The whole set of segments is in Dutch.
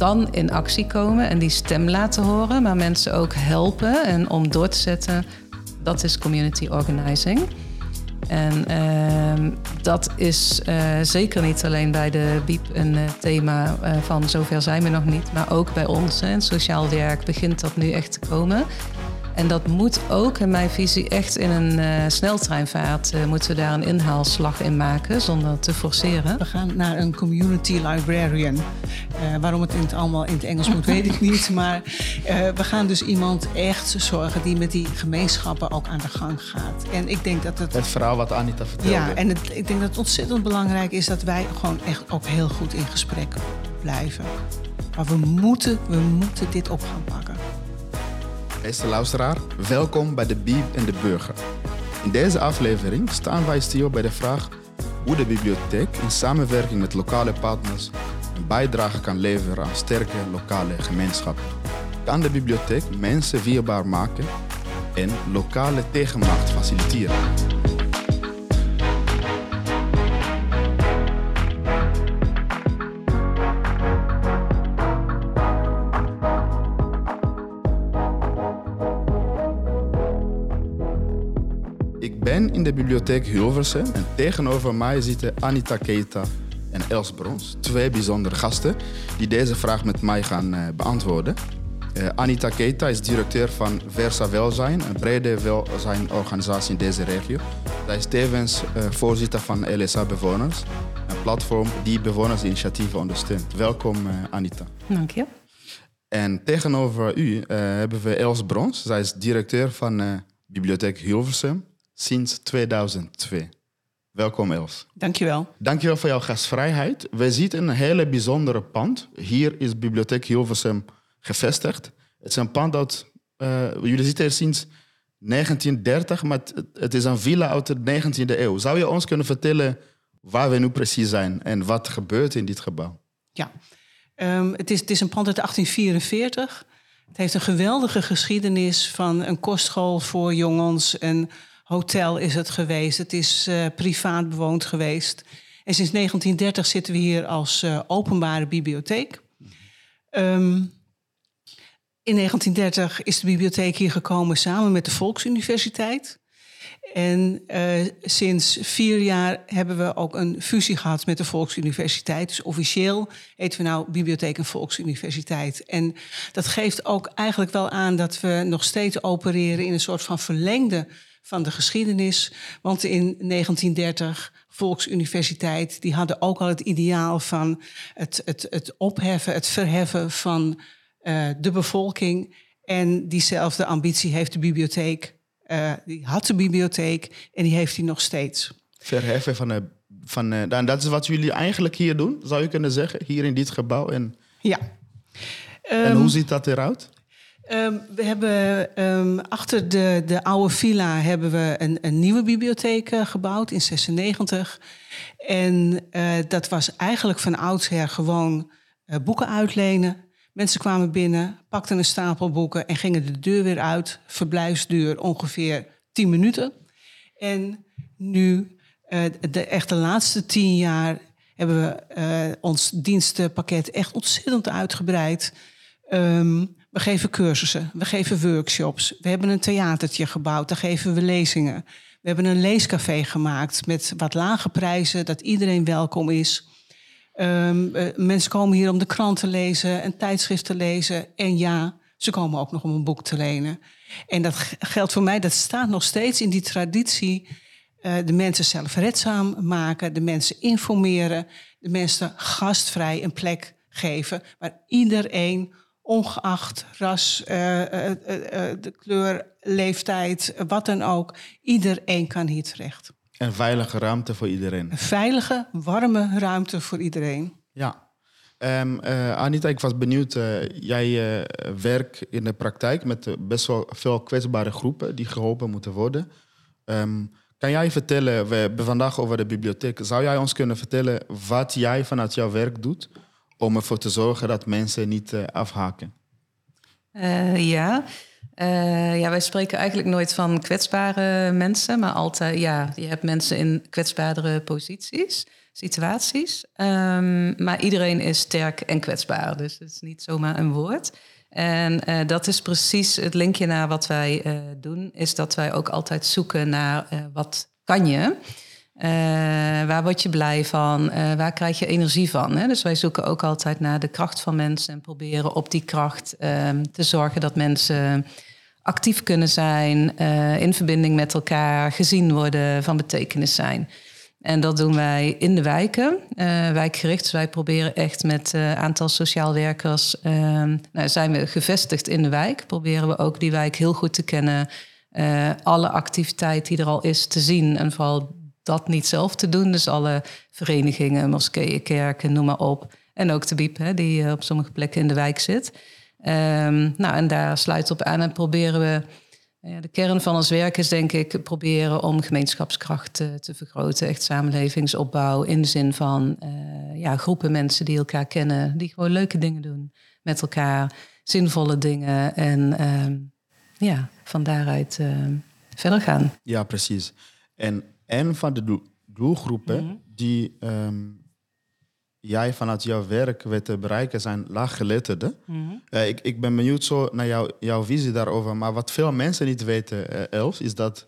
dan in actie komen en die stem laten horen, maar mensen ook helpen en om door te zetten, dat is community organizing. En ehm, dat is eh, zeker niet alleen bij de BIEB een uh, thema uh, van zover zijn we nog niet, maar ook bij ons. In sociaal werk begint dat nu echt te komen. En dat moet ook, in mijn visie, echt in een uh, sneltreinvaart uh, moeten we daar een inhaalslag in maken zonder te forceren. We gaan naar een community librarian. Uh, waarom het in het allemaal in het Engels moet, weet ik niet. Maar we gaan dus iemand echt zorgen die met die gemeenschappen ook aan de gang gaat. En ik denk dat het. Het verhaal wat Anita vertelde. Ja, en het, ik denk dat het ontzettend belangrijk is dat wij gewoon echt ook heel goed in gesprek blijven. Maar we moeten, we moeten dit op gaan pakken. Beste luisteraar, welkom bij de Bieb en de Burger. In deze aflevering staan wij stil bij de vraag hoe de bibliotheek in samenwerking met lokale partners een bijdrage kan leveren aan sterke lokale gemeenschappen. Kan de bibliotheek mensen weerbaar maken en lokale tegenmacht faciliteren? In de bibliotheek Hilversum en tegenover mij zitten Anita Keita en Els Brons. Twee bijzondere gasten die deze vraag met mij gaan uh, beantwoorden. Uh, Anita Keita is directeur van Versa Welzijn, een brede welzijnorganisatie in deze regio. Zij is tevens uh, voorzitter van LSA Bewoners, een platform die bewonersinitiatieven ondersteunt. Welkom Anita. Dank je. En tegenover u hebben we Els Brons. Zij is directeur van Bibliotheek Hilversum sinds 2002. Welkom Els. Dankjewel. Dankjewel voor jouw gastvrijheid. We zien een hele bijzondere pand. Hier is Bibliotheek Hilversum gevestigd. Het is een pand dat... Uh, jullie zitten er sinds 1930, maar het, het, is een villa uit de 19e eeuw. Zou je ons kunnen vertellen waar we nu precies zijn en wat gebeurt in dit gebouw? Ja, um, het, is, het is een pand uit 1844. Het heeft een geweldige geschiedenis van een kostschool voor jongens... en hotel is het geweest. Het is uh, privaat bewoond geweest. En sinds 1930 zitten we hier als uh, openbare bibliotheek. Um, in 1930 is de bibliotheek hier gekomen samen met de Volksuniversiteit. En uh, sinds vier jaar hebben we ook een fusie gehad met de Volksuniversiteit. Dus officieel heten we nou Bibliotheek en Volksuniversiteit. En dat geeft ook eigenlijk wel aan dat we nog steeds opereren in een soort van verlengde van de geschiedenis. Want in 1930, Volksuniversiteit, die hadden ook al het ideaal van het, het, het opheffen, het verheffen van uh, de bevolking. En diezelfde ambitie heeft de bibliotheek. Uh, die had de bibliotheek en die heeft hij nog steeds. Verheffen van de. Van, uh, dat is wat jullie eigenlijk hier doen, zou je kunnen zeggen, hier in dit gebouw. En, ja. En um, hoe ziet dat eruit? Um, we hebben um, achter de, de oude villa hebben we een, een nieuwe bibliotheek uh, gebouwd in 96. En uh, dat was eigenlijk van oudsher gewoon uh, boeken uitlenen. Mensen kwamen binnen, pakten een stapel boeken en gingen de deur weer uit. Verblijfsduur ongeveer 10 minuten. En nu, de, echt de laatste tien jaar, hebben we ons dienstenpakket echt ontzettend uitgebreid. Um, we geven cursussen, we geven workshops. We hebben een theatertje gebouwd, daar geven we lezingen. We hebben een leescafé gemaakt met wat lage prijzen, dat iedereen welkom is. Um, uh, mensen komen hier om de krant te lezen, een tijdschrift te lezen. En ja, ze komen ook nog om een boek te lenen. En dat geldt voor mij, dat staat nog steeds in die traditie. Uh, de mensen zelfredzaam maken, de mensen informeren, de mensen gastvrij een plek geven waar iedereen ongeacht ras, uh, uh, de kleur, leeftijd, wat dan ook. Iedereen kan hier terecht. Een veilige ruimte voor iedereen. Een veilige, warme ruimte voor iedereen. Ja. Um, Anita, ik was benieuwd. jij werkt in de praktijk met best wel veel kwetsbare groepen die geholpen moeten worden. Um, kan jij vertellen, we hebben vandaag over de bibliotheek. Zou jij ons kunnen vertellen wat jij vanuit jouw werk doet om ervoor te zorgen dat mensen niet uh, afhaken? Uh, ja. Uh, ja, wij spreken eigenlijk nooit van kwetsbare mensen, maar altijd, ja, je hebt mensen in kwetsbaardere posities. situaties. Ehm, maar iedereen is sterk en kwetsbaar, dus het is niet zomaar een woord. En dat is precies het linkje naar wat wij doen, is dat wij ook altijd zoeken naar wat kan je. Waar word je blij van? waar krijg je energie van? Hè? Dus wij zoeken ook altijd naar de kracht van mensen en proberen op die kracht ehm, te zorgen dat mensen actief kunnen zijn, in verbinding met elkaar, gezien worden, van betekenis zijn. En dat doen wij in de wijken, wijkgericht. Dus wij proberen echt met een aantal sociaal werkers, uh, nou, zijn we gevestigd in de wijk, proberen we ook die wijk heel goed te kennen, alle activiteit die er al is te zien en vooral dat niet zelf te doen. Dus alle verenigingen, moskeeën, kerken, noem maar op. En ook de BIEB, hè, die op sommige plekken in de wijk zit. Um, nou, en daar sluit op aan en proberen we ja, de kern van ons werk is denk ik proberen om gemeenschapskracht te, te vergroten. Echt samenlevingsopbouw in de zin van uh, ja, groepen mensen die elkaar kennen. Die gewoon leuke dingen doen met elkaar. Zinvolle dingen. En uh, ja, van daaruit uh, verder gaan. Ja, precies. En een van de doelgroepen mm -hmm. die um, jij vanuit jouw werk weet te bereiken zijn laaggeletterden. Mm uh, ik, ik ben benieuwd zo naar jou, jouw visie daarover. Maar wat veel mensen niet weten, uh, Els, is dat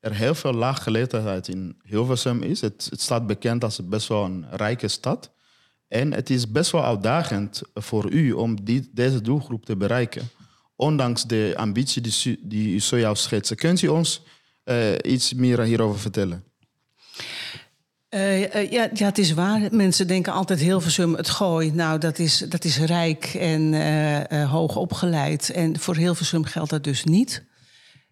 er heel veel laaggeletterdheid in Hilversum is. Het, het staat bekend als best wel een rijke stad. En het is best wel uitdagend voor u om die, deze doelgroep te bereiken. Ondanks de ambitie die, die u zojuist schetst. Kunt u ons uh, iets meer hierover vertellen? Uh, uh, ja, ja, het is waar. Mensen denken altijd Hilversum, het gooi. Nou, dat is, dat is rijk en hoog opgeleid. En voor Hilversum geldt dat dus niet.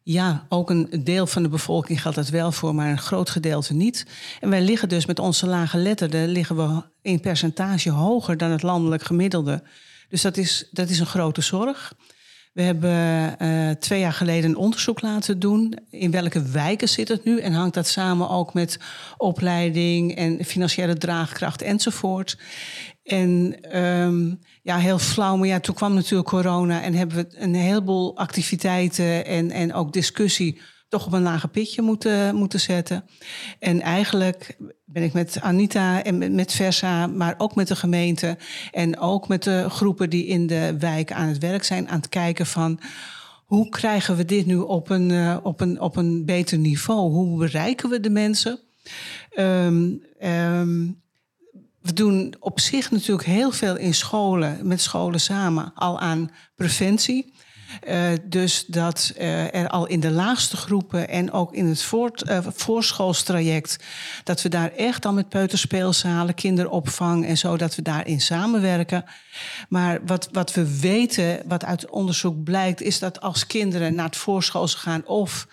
Ja, ook een deel van de bevolking geldt dat wel voor, maar een groot gedeelte niet. En wij liggen dus met onze lage letterden liggen we in percentage hoger dan het landelijk gemiddelde. Dus dat is, dat is een grote zorg. We hebben uh, twee jaar geleden een onderzoek laten doen. In welke wijken zit het nu? En hangt dat samen ook met opleiding en financiële draagkracht enzovoort. En um, ja, heel flauw, maar ja, toen kwam natuurlijk corona en hebben we een heleboel activiteiten en, en ook discussie toch op een lage pitje moeten, moeten zetten. En eigenlijk ben ik met Anita en met Versa, maar ook met de gemeente en ook met de groepen die in de wijk aan het werk zijn, aan het kijken van hoe krijgen we dit nu op een, uh, op een, op een beter niveau? Hoe bereiken we de mensen? Um, um, we doen op zich natuurlijk heel veel in scholen, met scholen samen, al aan preventie. Uh, dus dat uh, er al in de laagste groepen en ook in het voort, uh, voorschoolstraject, dat we daar echt al met peuterspeelzalen, kinderopvang en zo, dat we daarin samenwerken. Maar wat, wat we weten, wat uit onderzoek blijkt, is dat als kinderen naar het voorschool gaan of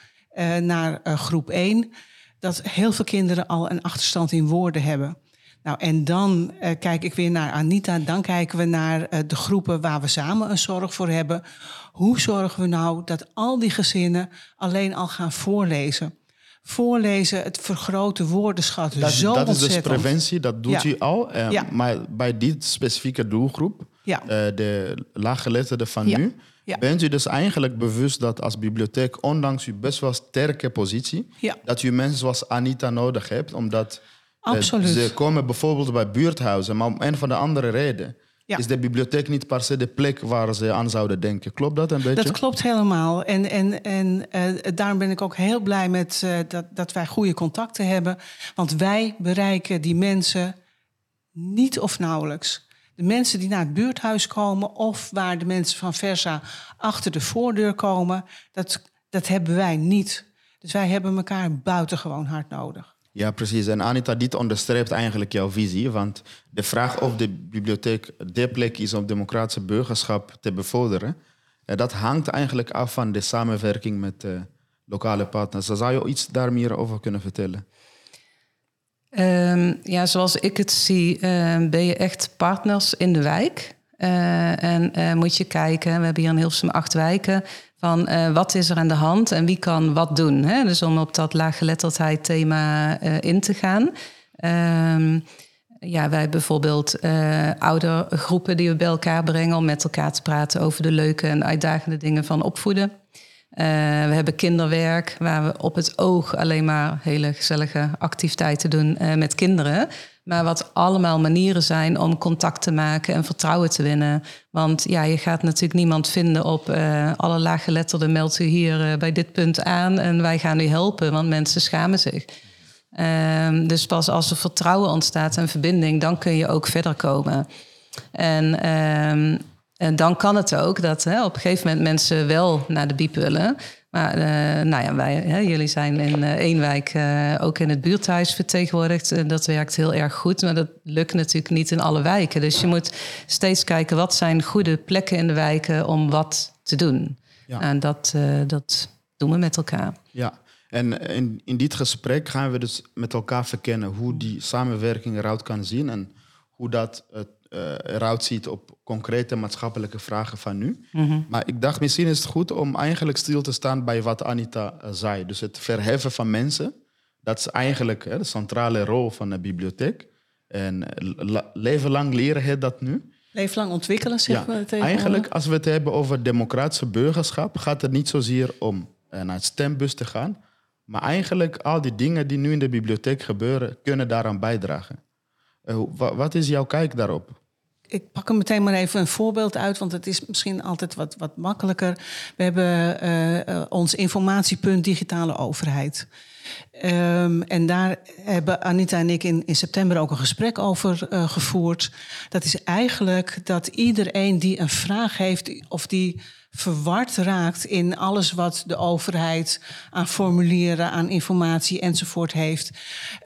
naar groep 1, dat heel veel kinderen al een achterstand in woorden hebben. Nou, en dan uh, kijk ik weer naar Anita. Dan kijken we naar uh, de groepen waar we samen een zorg voor hebben. Hoe zorgen we nou dat al die gezinnen alleen al gaan voorlezen? Voorlezen, het vergroten woordenschat dat, zo Dat ontzettend. is dus preventie, dat doet ja. u al. Uh, ja. Maar bij die specifieke doelgroep, ja. de laaggeletterden van nu... Bent u dus eigenlijk bewust dat als bibliotheek, ondanks uw best wel sterke positie... dat u mensen zoals Anita nodig hebt, omdat... Absoluut. Ze komen bijvoorbeeld bij buurthuizen, maar om een van de andere reden ja. is de bibliotheek niet per se de plek waar ze aan zouden denken. Klopt dat een beetje? Dat klopt helemaal. En, en, en uh, daarom ben ik ook heel blij met uh, dat, dat wij goede contacten hebben. Want wij bereiken die mensen niet of nauwelijks. De mensen die naar het buurthuis komen of waar de mensen van Versa achter de voordeur komen, dat, dat hebben wij niet. Dus wij hebben elkaar buitengewoon hard nodig. Ja, precies. En Anita, dit onderstreept eigenlijk jouw visie. Want de vraag of de bibliotheek de plek is om democratische burgerschap te bevorderen, dat hangt eigenlijk af van de samenwerking met uh, lokale partners. Zou je iets daar meer over kunnen vertellen? Um, ja, zoals ik het zie, uh, ben je echt partners in de wijk. Uh, en moet je kijken, we hebben hier in Hilversum acht wijken uh, wat is er aan de hand en wie kan wat doen. Hè? Dus om op dat laaggeletterdheid thema uh, in te gaan. Um, ja, wij bijvoorbeeld uh, oudergroepen die we bij elkaar brengen om met elkaar te praten over de leuke en uitdagende dingen van opvoeden. we hebben kinderwerk, waar we op het oog alleen maar hele gezellige activiteiten doen met kinderen. Maar wat allemaal manieren zijn om contact te maken en vertrouwen te winnen. Want ja, je gaat natuurlijk niemand vinden op uh, alle laaggeletterden meldt u hier uh, bij dit punt aan en wij gaan u helpen, want mensen schamen zich. Um, dus pas als er vertrouwen ontstaat en verbinding, dan kun je ook verder komen. En, um, en dan kan het ook dat hè, op een gegeven moment mensen wel naar de biep willen. Maar uh, nou ja, wij, hè, jullie zijn in uh, één wijk uh, ook in het buurthuis vertegenwoordigd. En dat werkt heel erg goed, maar dat lukt natuurlijk niet in alle wijken. Dus je moet steeds kijken wat zijn goede plekken in de wijken om wat te doen. Ja. En dat, dat doen we met elkaar. Ja, en in, in dit gesprek gaan we dus met elkaar verkennen hoe die samenwerking eruit kan zien en hoe dat uh, eruit ziet op concrete maatschappelijke vragen van nu. Mm -hmm. Maar ik dacht, misschien is het goed om eigenlijk stil te staan bij wat Anita uh, zei. Dus het verheffen van mensen, dat is eigenlijk hè, de centrale rol van de bibliotheek. En leven lang leren heet dat nu. Leven lang ontwikkelen, zeg ja, maar. Eigenlijk, als we het hebben over democratische burgerschap, gaat het niet zozeer om naar het stembus te gaan, maar eigenlijk al die dingen die nu in de bibliotheek gebeuren, kunnen daaraan bijdragen. Uh, wat is jouw kijk daarop? Ik pak er meteen maar even een voorbeeld uit, want het is misschien altijd wat, wat makkelijker. We hebben uh, ons informatiepunt digitale overheid. Um, en daar hebben Anita en ik in, in september ook een gesprek over uh, gevoerd. Dat is eigenlijk dat iedereen die een vraag heeft of die verward raakt in alles wat de overheid aan formulieren, aan informatie enzovoort heeft.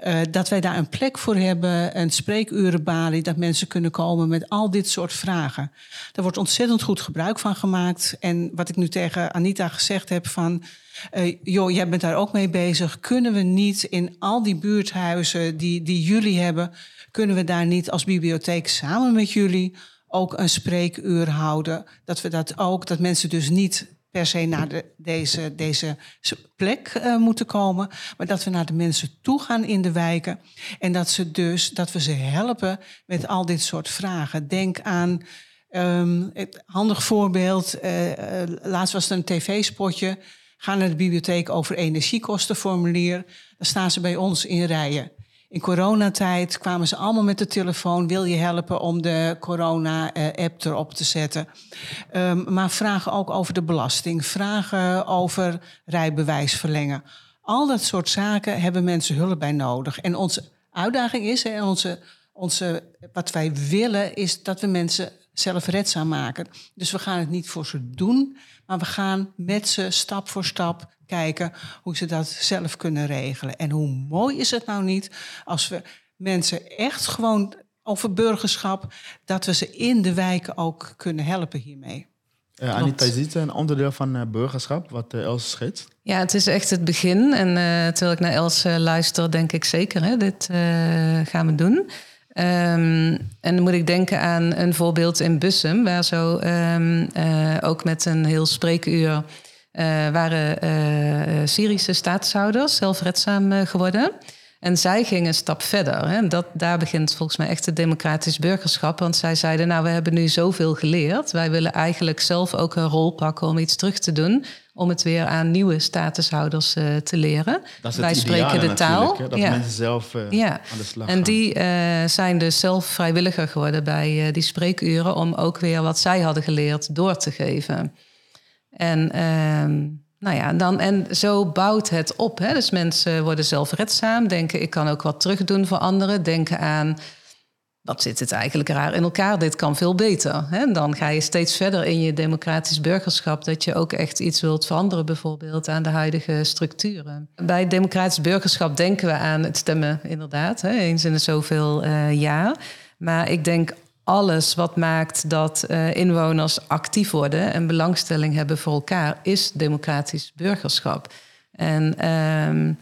Uh, dat wij daar een plek voor hebben, een spreekurenbalie, dat mensen kunnen komen met al dit soort vragen. Daar wordt ontzettend goed gebruik van gemaakt. En wat ik nu tegen Anita gezegd heb van. Uh, joh, jij bent daar ook mee bezig. Kunnen we niet in al die buurthuizen die, die jullie hebben, kunnen we daar niet als bibliotheek samen met jullie ook een spreekuur houden. Dat we dat ook, dat mensen dus niet per se naar de, deze, deze plek uh, moeten komen, maar dat we naar de mensen toe gaan in de wijken en dat ze dus dat we ze helpen met al dit soort vragen. Denk aan um, het handig voorbeeld. Uh, laatst was er een tv-spotje. Ga naar de bibliotheek over energiekostenformulier. Dan staan ze bij ons in rijen. In coronatijd kwamen ze allemaal met de telefoon. Wil je helpen om de corona-app erop te zetten? Um, maar vragen ook over de belasting. Vragen over rijbewijs verlengen. Al dat soort zaken hebben mensen hulp bij nodig. En onze uitdaging is, en onze, onze, wat wij willen, is dat we mensen zelfredzaam maken. Dus we gaan het niet voor ze doen, maar we gaan met ze stap voor stap kijken hoe ze dat zelf kunnen regelen. En hoe mooi is het nou niet als we mensen echt gewoon over burgerschap, dat we ze in de wijken ook kunnen helpen hiermee. Uh, Anita, je ziet een onderdeel van uh, burgerschap, wat uh, Els schetst. Ja, het is echt het begin. En terwijl ik naar Els luister, denk ik zeker, hè, dit gaan we doen. Um, en dan moet ik denken aan een voorbeeld in Bussum, waar zo um, ook met een heel spreekuur uh, waren uh, Syrische staatshouders zelfredzaam geworden. En zij gingen een stap verder. Hè. Dat, daar begint volgens mij echt het democratisch burgerschap. Want zij zeiden, nou, we hebben nu zoveel geleerd. Wij willen eigenlijk zelf ook een rol pakken om iets terug te doen. Om het weer aan nieuwe statushouders uh, te leren. Dat is Wij spreken de taal. Hè, dat ja. mensen zelf uh, ja. aan de slag En die uh, zijn dus zelf vrijwilliger geworden bij die spreekuren. Om ook weer wat zij hadden geleerd door te geven. En, um, nou ja, dan, en zo bouwt het op. Hè? Dus mensen worden zelfredzaam, denken ik kan ook wat terug doen voor anderen. Denken aan, wat zit het eigenlijk raar in elkaar, dit kan veel beter. Hè? Dan ga je steeds verder in je democratisch burgerschap... dat je ook echt iets wilt veranderen, bijvoorbeeld aan de huidige structuren. Bij democratisch burgerschap denken we aan het stemmen, inderdaad. Hè? Eens in de zoveel uh, jaar. Maar ik denk alles wat maakt dat uh, inwoners actief worden en belangstelling hebben voor elkaar, is democratisch burgerschap. En um,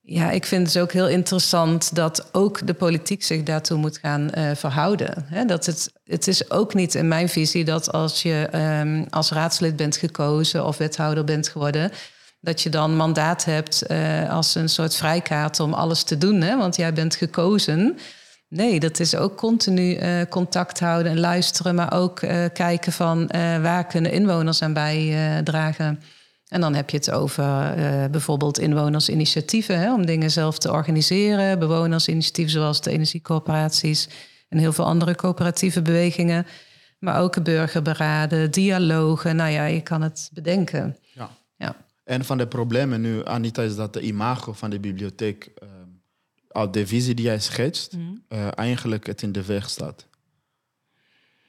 ja, ik vind het ook heel interessant dat ook de politiek zich daartoe moet gaan uh, verhouden. Dat het, het is ook niet in mijn visie dat als je um, als raadslid bent gekozen of wethouder bent geworden, dat je dan mandaat hebt uh, als een soort vrijkaart om alles te doen. Hè? Want jij bent gekozen. Nee, dat is ook continu uh, contact houden en luisteren, maar ook uh, kijken van uh, waar kunnen inwoners aan bijdragen. En dan heb je het over uh, bijvoorbeeld inwonersinitiatieven hè, om dingen zelf te organiseren. Bewonersinitiatieven zoals de energiecorporaties en heel veel andere coöperatieve bewegingen. Maar ook burgerberaden, dialogen. Nou ja, je kan het bedenken. Ja. ja. En van de problemen nu, Anita, is dat de imago van de bibliotheek, uh, uit de visie die jij schetst, mm. uh, eigenlijk het in de weg staat.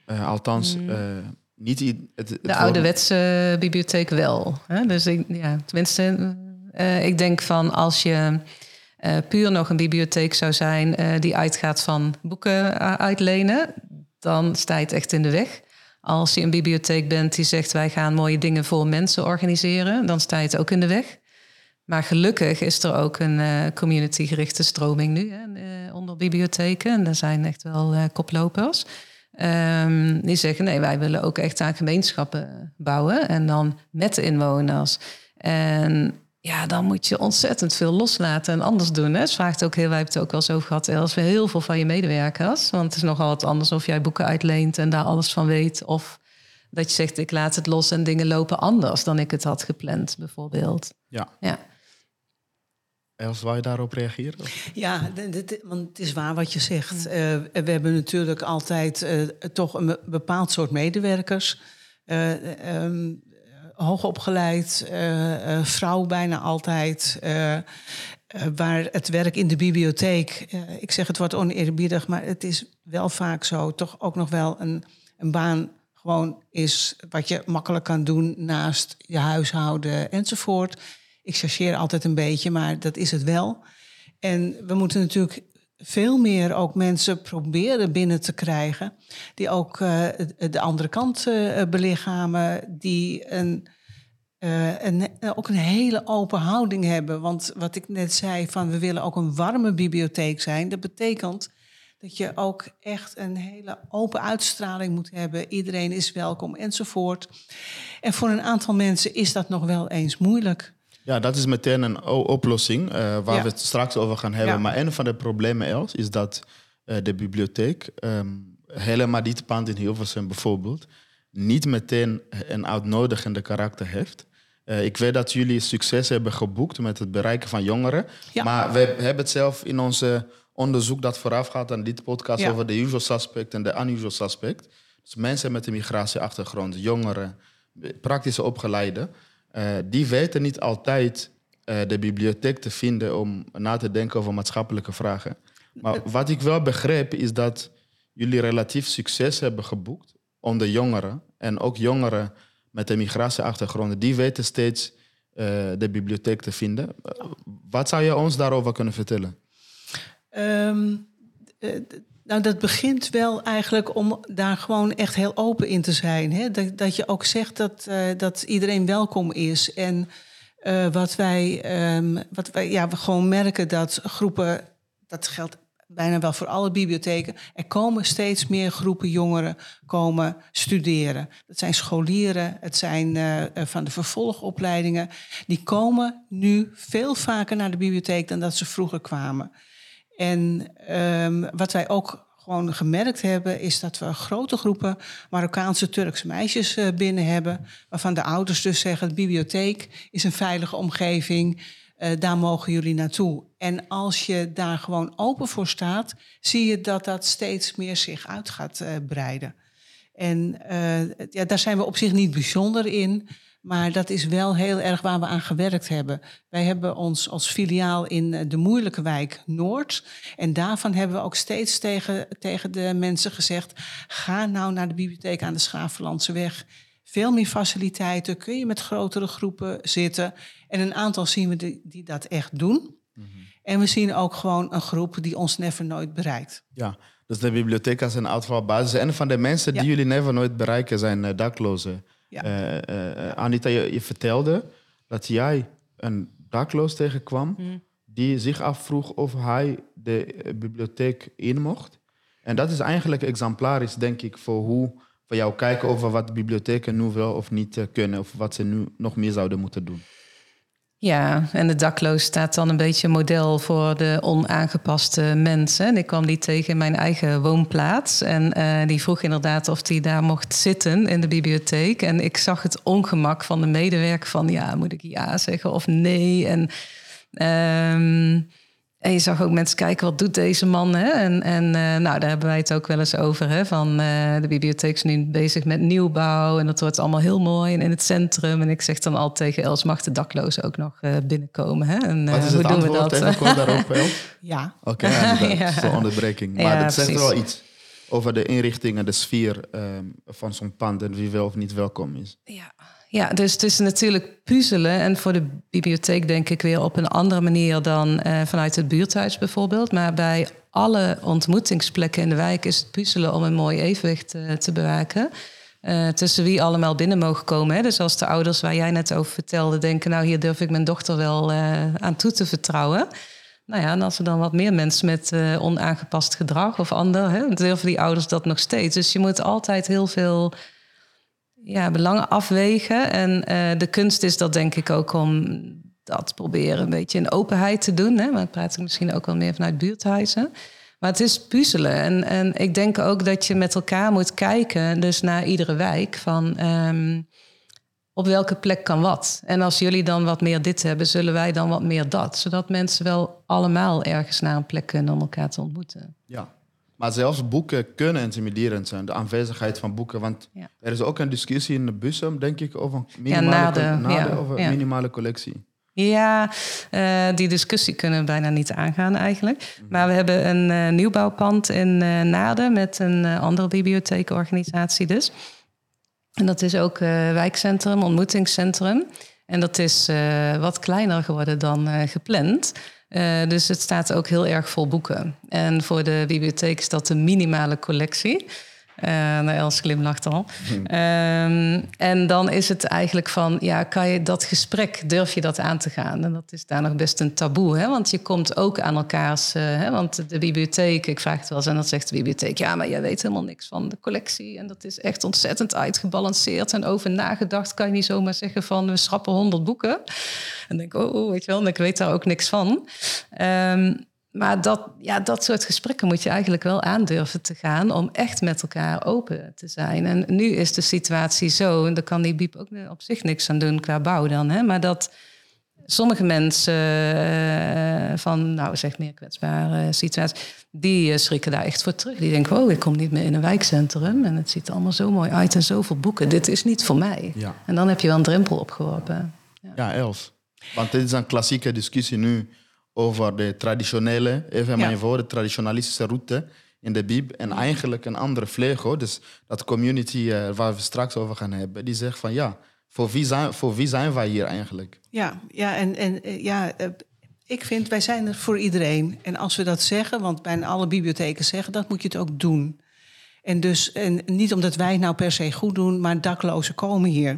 Uh, althans, mm. niet... Het, het de ouderwetse bibliotheek wel. Hè? Dus ik, ja, tenminste, ik denk van als je... puur nog een bibliotheek zou zijn die uitgaat van boeken uitlenen, dan sta je het echt in de weg. Als je een bibliotheek bent die zegt wij gaan mooie dingen voor mensen organiseren, dan sta je het ook in de weg. Maar gelukkig is er ook een uh, community-gerichte stroming nu hè, uh, onder bibliotheken. En daar zijn echt wel uh, koplopers. Um, die zeggen nee, wij willen ook echt aan gemeenschappen bouwen. En dan met de inwoners. En ja, dan moet je ontzettend veel loslaten en anders doen. Hè? Het vraagt ook heel, wij hebben het ook wel zo gehad, als we heel veel van je medewerkers. Want het is nogal wat anders of jij boeken uitleent en daar alles van weet. Of dat je zegt, ik laat het los en dingen lopen anders dan ik het had gepland, bijvoorbeeld. Ja. ja. Els, wil je daarop reageren? Ja, want het is waar wat je zegt. Uh, we hebben natuurlijk altijd uh, toch een bepaald soort medewerkers. Uh, um, hoogopgeleid, uh, vrouw bijna altijd. Uh, waar het werk in de bibliotheek, ik zeg het wordt oneerbiedig, maar het is wel vaak zo, toch ook nog wel een, een baan gewoon is wat je makkelijk kan doen naast je huishouden enzovoort. Ik chargeer altijd een beetje, maar dat is het wel. En we moeten natuurlijk veel meer ook mensen proberen binnen te krijgen. Die ook uh, de andere kant uh, belichamen. Die een, uh, een, ook een hele open houding hebben. Want wat ik net zei, van we willen ook een warme bibliotheek zijn. Dat betekent dat je ook echt een hele open uitstraling moet hebben. Iedereen is welkom enzovoort. En voor een aantal mensen is dat nog wel eens moeilijk. Ja, dat is meteen een oplossing uh, waar we het straks over gaan hebben. Maar een van de problemen Els is dat uh, de bibliotheek, um, helemaal dit pand in Hilversum bijvoorbeeld, niet meteen een uitnodigende karakter heeft. Uh, ik weet dat jullie succes hebben geboekt met het bereiken van jongeren. Ja. Maar we hebben het zelf in onze onderzoek dat voorafgaat aan dit podcast over de usual suspect en de unusual suspect. Dus mensen met een migratieachtergrond, jongeren, praktische opgeleiden. Uh, die weten niet altijd uh, de bibliotheek te vinden om na te denken over maatschappelijke vragen. Maar wat ik wel begreep is dat jullie relatief succes hebben geboekt onder jongeren. En ook jongeren met een migratieachtergrond, die weten steeds uh, de bibliotheek te vinden. wat zou je ons daarover kunnen vertellen? Um, nou, dat begint wel eigenlijk om daar gewoon echt heel open in te zijn. Hè? Dat, dat je ook zegt dat, uh, dat iedereen welkom is. En uh, wat, wij, um, wat wij ja, we gewoon merken dat groepen, dat geldt bijna wel voor alle bibliotheken, er komen steeds meer groepen jongeren komen studeren. Dat zijn scholieren, het zijn uh, van de vervolgopleidingen. Die komen nu veel vaker naar de bibliotheek dan dat ze vroeger kwamen. En um, wat wij ook gewoon gemerkt hebben, is dat we grote groepen Marokkaanse Turkse meisjes uh, binnen hebben. Waarvan de ouders dus zeggen: de bibliotheek is een veilige omgeving. Uh, daar mogen jullie naartoe. En als je daar gewoon open voor staat, zie je dat dat steeds meer zich uit gaat uh, breiden. En ja, daar zijn we op zich niet bijzonder in. Maar dat is wel heel erg waar we aan gewerkt hebben. Wij hebben ons als filiaal in eh, de moeilijke wijk Noord. En daarvan hebben we ook steeds tegen, tegen de mensen gezegd: ga nou naar de bibliotheek aan de Schaaflandse weg. Veel meer faciliteiten, kun je met grotere groepen zitten. En een aantal zien we die, die dat echt doen. Mhm. En we zien ook gewoon een groep die ons never nooit bereikt. Ja, dus de bibliotheek als een uitvalbasis. En van de mensen die jullie never nooit bereiken zijn uh, daklozen. Ja. Uh, uh, Anita, je, je, vertelde dat jij een dakloos tegenkwam mm. die zich afvroeg of hij de bibliotheek in mocht. En dat is eigenlijk exemplarisch, denk ik, voor hoe we jou kijken over wat bibliotheken nu wel of niet kunnen, of wat ze nu nog meer zouden moeten doen. Ja, en de dakloos staat dan een beetje model voor de onaangepaste mensen. En ik kwam die tegen in mijn eigen woonplaats. En uh, die vroeg inderdaad of hij daar mocht zitten in de bibliotheek. En ik zag het ongemak van de medewerker van... ja, moet ik ja zeggen of nee? En... Um, en je zag ook mensen kijken, wat doet deze man? Hè? En, en uh, nou, daar hebben wij het ook wel eens over. Hè? Van, uh, de bibliotheek is nu bezig met nieuwbouw. En dat wordt allemaal heel mooi en in het centrum. En ik zeg dan al tegen Els, mag de daklozen ook nog uh, binnenkomen? Hè? En, wat is hoe het doen we dat? Kort daarop, Els. ja. Oké, okay, ja, dat is onderbreking. Maar Ja, dat zegt precies. wel iets over de inrichting en de sfeer um, van zo'n pand... en wie wel of niet welkom is. Ja. Ja, dus het is natuurlijk puzzelen. En voor de bibliotheek denk ik weer op een andere manier dan uh, vanuit het buurthuis bijvoorbeeld. Maar bij alle ontmoetingsplekken in de wijk is het puzzelen om een mooi evenwicht uh, te bewaken. Uh, tussen wie allemaal binnen mogen komen. Hè? Dus als de ouders waar jij net over vertelde denken... nou, hier durf ik mijn dochter wel aan toe te vertrouwen. Nou ja, en als er dan wat meer mensen met onaangepast gedrag of ander... Hè, durven die ouders dat nog steeds. Dus je moet altijd heel veel ja, belangen afwegen. En uh, de kunst is dat denk ik ook om dat proberen een beetje in openheid te doen. Hè? Maar dat praat ik misschien ook wel meer vanuit buurthuizen. Maar het is puzzelen. En, en ik denk ook dat je met elkaar moet kijken, dus naar iedere wijk, van um, op welke plek kan wat. En als jullie dan wat meer dit hebben, zullen wij dan wat meer dat. Zodat mensen wel allemaal ergens naar een plek kunnen om elkaar te ontmoeten. Ja, maar zelfs boeken kunnen intimiderend zijn, de aanwezigheid van boeken. Want Ja. er is ook een discussie in de Bussum, denk ik, over minimale, de- de- over minimale collectie. Ja, eh, die discussie kunnen we bijna niet aangaan eigenlijk. Maar we hebben een eh, nieuwbouwpand in eh Naarden met een andere bibliotheekorganisatie dus. En dat is ook wijkcentrum, ontmoetingscentrum. En dat is wat kleiner geworden dan gepland. Eh, dus het staat ook heel erg vol boeken. En voor de bibliotheek is dat de minimale collectie. Eh nou, Els glimlacht al. Ehm, en dan is het eigenlijk van, ja, kan je dat gesprek, durf je dat aan te gaan? En dat is daar nog best een taboe, hè? want je komt ook aan elkaars... eh, hè? Want de bibliotheek, ik vraag het wel eens en dan zegt de bibliotheek... ja, maar jij weet helemaal niks van de collectie. En dat is echt ontzettend uitgebalanceerd en over nagedacht. Kan je niet zomaar zeggen van, we schrappen 100 boeken. En denk ik, oh, oh, weet je wel, en ik weet daar ook niks van. Ehm, maar dat, ja, dat soort gesprekken moet je eigenlijk wel aandurven te gaan om echt met elkaar open te zijn. En nu is de situatie zo, en daar kan die Biep ook op zich niks aan doen qua bouw dan, hè, maar dat sommige mensen eh, van, nou zeg meer kwetsbare situaties, die eh, schrikken daar echt voor terug. Die denken, oh, ik kom niet meer in een wijkcentrum en het ziet er allemaal zo mooi uit en zoveel boeken. Dit is niet voor mij. Ja. En dan heb je wel een drempel opgeworpen. Ja, Els. Want dit is een klassieke discussie nu over de traditionele, even Ja. mijn woorden, traditionalistische route in de Bib. En eigenlijk een andere vleugel, dus dat community eh, waar we straks over gaan hebben, die zegt van ja, voor wie zijn, voor wie zijn wij hier eigenlijk? Ja, ja en, en eh, ja, eh, ik vind wij zijn er voor iedereen. En als we dat zeggen, want bijna alle bibliotheken zeggen dat, moet je het ook doen. En dus en niet omdat wij het nou per se goed doen, maar daklozen komen hier.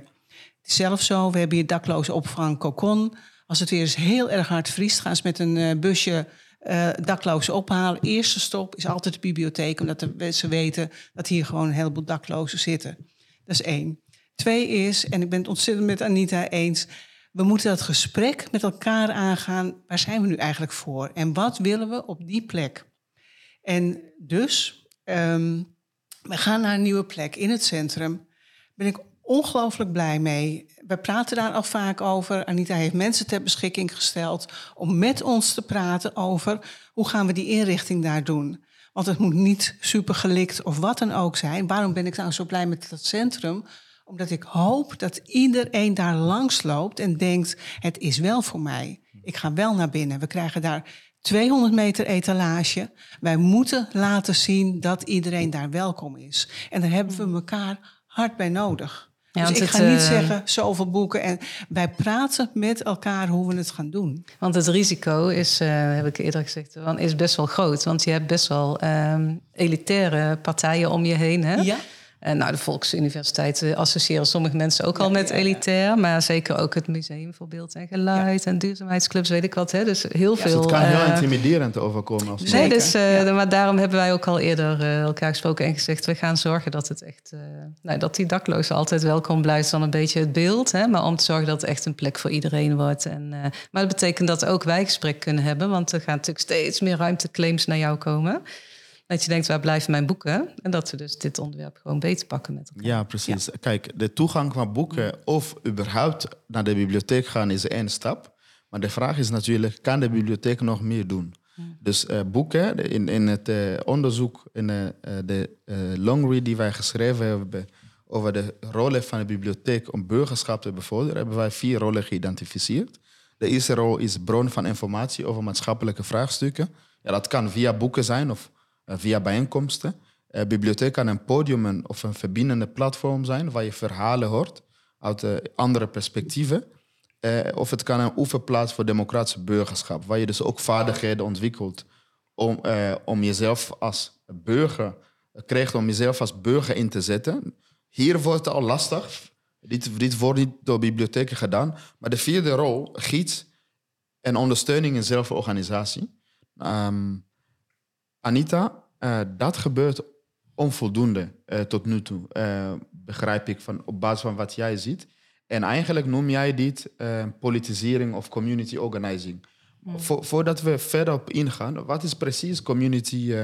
Het is zelfs zo, we hebben hier daklozen opvang Cocon. Als het weer eens heel erg hard vriest, gaan ze met een eh, busje eh, daklozen ophalen. Eerste stop is altijd de bibliotheek, omdat de, ze weten dat hier gewoon een heleboel daklozen zitten. Dat is één. Twee is, en ik ben het ontzettend met Anita eens, we moeten dat gesprek met elkaar aangaan. Waar zijn we nu eigenlijk voor? En wat willen we op die plek? En dus, ehm, we gaan naar een nieuwe plek in het centrum. Ben ik ongelooflijk blij mee. We praten daar al vaak over. Anita heeft mensen ter beschikking gesteld om met ons te praten over hoe gaan we die inrichting daar doen. Want het moet niet super gelikt of wat dan ook zijn. Waarom ben ik nou zo blij met dat centrum? Omdat ik hoop dat iedereen daar langs loopt en denkt: het is wel voor mij. Ik ga wel naar binnen. We krijgen daar 200 meter etalage. Wij moeten laten zien dat iedereen daar welkom is. En daar hebben we elkaar hard bij nodig. Ja, dus ik het, ga niet eh, zeggen zoveel boeken. En wij praten met elkaar hoe we het gaan doen. Want het risico is, eh, heb ik eerder gezegd, is best wel groot. Want je hebt best wel ehm, elitaire partijen om je heen. Hè? Ja, En nou, de Volksuniversiteit associëren sommige mensen ook al met elitair. Maar zeker ook het Museum voor Beeld en Geluid en duurzaamheidsclubs, weet ik wat. Hè? Dus heel veel. Dus het kan heel intimiderend overkomen. Als nee, dus, maar daarom hebben wij ook al eerder elkaar gesproken en gezegd... we gaan zorgen dat het echt... nou, dat die daklozen altijd welkom blijft dan een beetje het beeld. Hè? Maar om te zorgen dat het echt een plek voor iedereen wordt. En, maar dat betekent dat ook wij gesprek kunnen hebben. Want er gaan natuurlijk steeds meer ruimteclaims naar jou komen. Dat je denkt, waar blijven mijn boeken? En dat we dus dit onderwerp gewoon beter pakken met elkaar. Ja, precies. Kijk, de toegang van boeken of überhaupt naar de bibliotheek gaan is één stap. Maar de vraag is natuurlijk, kan de bibliotheek nog meer doen? Dus uh, boeken, in, in het uh, onderzoek, in uh, de long read die wij geschreven hebben over de rollen van de bibliotheek om burgerschap te bevorderen, hebben wij vier rollen geïdentificeerd. De eerste rol is bron van informatie over maatschappelijke vraagstukken. Ja, dat kan via boeken zijn of via bijeenkomsten. Uh, bibliotheek kan een podium of een verbindende platform zijn waar je verhalen hoort uit uh, andere perspectieven. of het kan een oefenplaats voor democratische burgerschap, waar je dus ook vaardigheden ontwikkelt om, om jezelf als burger, krijgt om jezelf als burger in te zetten. Hier wordt het al lastig. Dit, wordt niet door bibliotheken gedaan. Maar de vierde rol, gids en ondersteuning in zelforganisatie. Um, Anita, uh, dat gebeurt onvoldoende uh, tot nu toe, uh, begrijp ik, van, op basis van wat jij ziet. En eigenlijk noem jij dit politisering of community organizing. Mm. Vo voordat we verder op ingaan, wat is precies community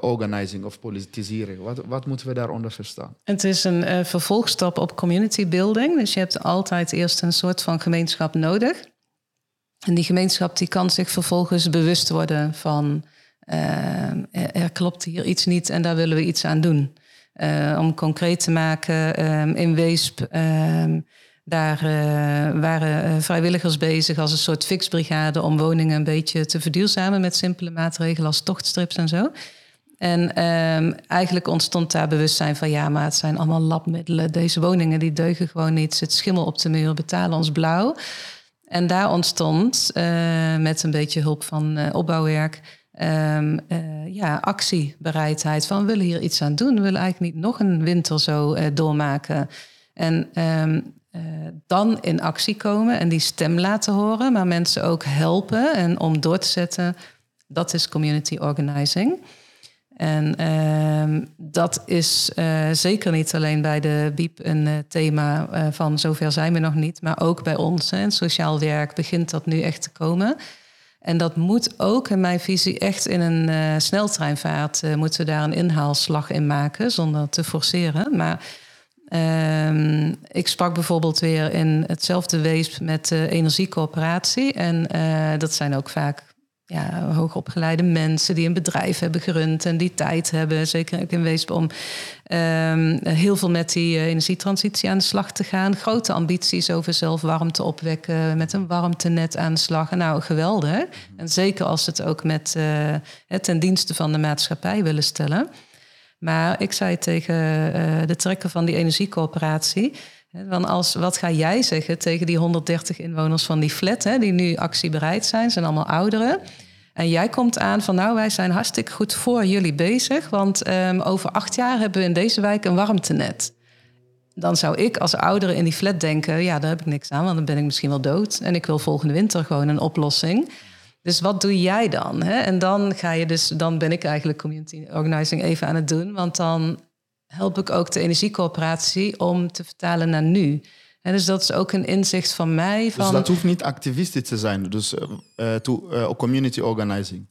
organizing of politisering? Wat, wat moeten we daaronder verstaan? Het is een vervolgstap op community building. Dus je hebt altijd eerst een soort van gemeenschap nodig. En die gemeenschap die kan zich vervolgens bewust worden van uh, er klopt hier iets niet en daar willen we iets aan doen. Uh, om concreet te maken, um, in Weesp, daar uh, waren vrijwilligers bezig als een soort fixbrigade om woningen een beetje te verduurzamen met simpele maatregelen als tochtstrips en zo. En eigenlijk ontstond daar bewustzijn van ja, maar het zijn allemaal labmiddelen. Deze woningen die deugen gewoon niet. Zit schimmel op de muur, betalen ons blauw. En daar ontstond met een beetje hulp van opbouwwerk um, uh, ja, actiebereidheid. Van we willen hier iets aan doen. We willen eigenlijk niet nog een winter zo uh, doormaken. En um, uh, dan in actie komen en die stem laten horen, maar mensen ook helpen en om door te zetten. Dat is community organizing. En um, dat is zeker niet alleen bij de BIEB een thema van zover zijn we nog niet, maar ook bij ons. Hè, sociaal werk begint dat nu echt te komen. En dat moet ook, in mijn visie, echt in een uh, sneltreinvaart uh, moeten we daar een inhaalslag in maken, zonder te forceren. Maar uh, ik sprak bijvoorbeeld weer in hetzelfde wees met de energiecoöperatie. En uh, dat zijn ook vaak ja, hoogopgeleide mensen die een bedrijf hebben gerund en die tijd hebben, zeker ook in Weesp, om um, heel veel met die uh, energietransitie aan de slag te gaan. Grote ambities over zelf warmte opwekken, met een warmtenet aan de slag. Nou, geweldig. En zeker als ze het ook met uh, ten dienste van de maatschappij willen stellen. Maar ik zei tegen uh, de trekker van die energiecoöperatie. Van als, wat ga jij zeggen tegen die 130 inwoners van die flat, hè, die nu actiebereid zijn, zijn allemaal ouderen. En jij komt aan van nou, wij zijn hartstikke goed voor jullie bezig, want um, over acht jaar hebben we in deze wijk een warmtenet. Dan zou ik als oudere in die flat denken, ja, daar heb ik niks aan, want dan ben ik misschien wel dood. En ik wil volgende winter gewoon een oplossing. Dus wat doe jij dan? Hè? En dan ga je dus, dan ben ik eigenlijk community organizing even aan het doen, want dan help ik ook de energiecoöperatie om te vertalen naar nu. En dus dat is ook een inzicht van mij. Dus van... Dus dat hoeft niet activistisch te zijn, dus uh, to, uh, community organizing.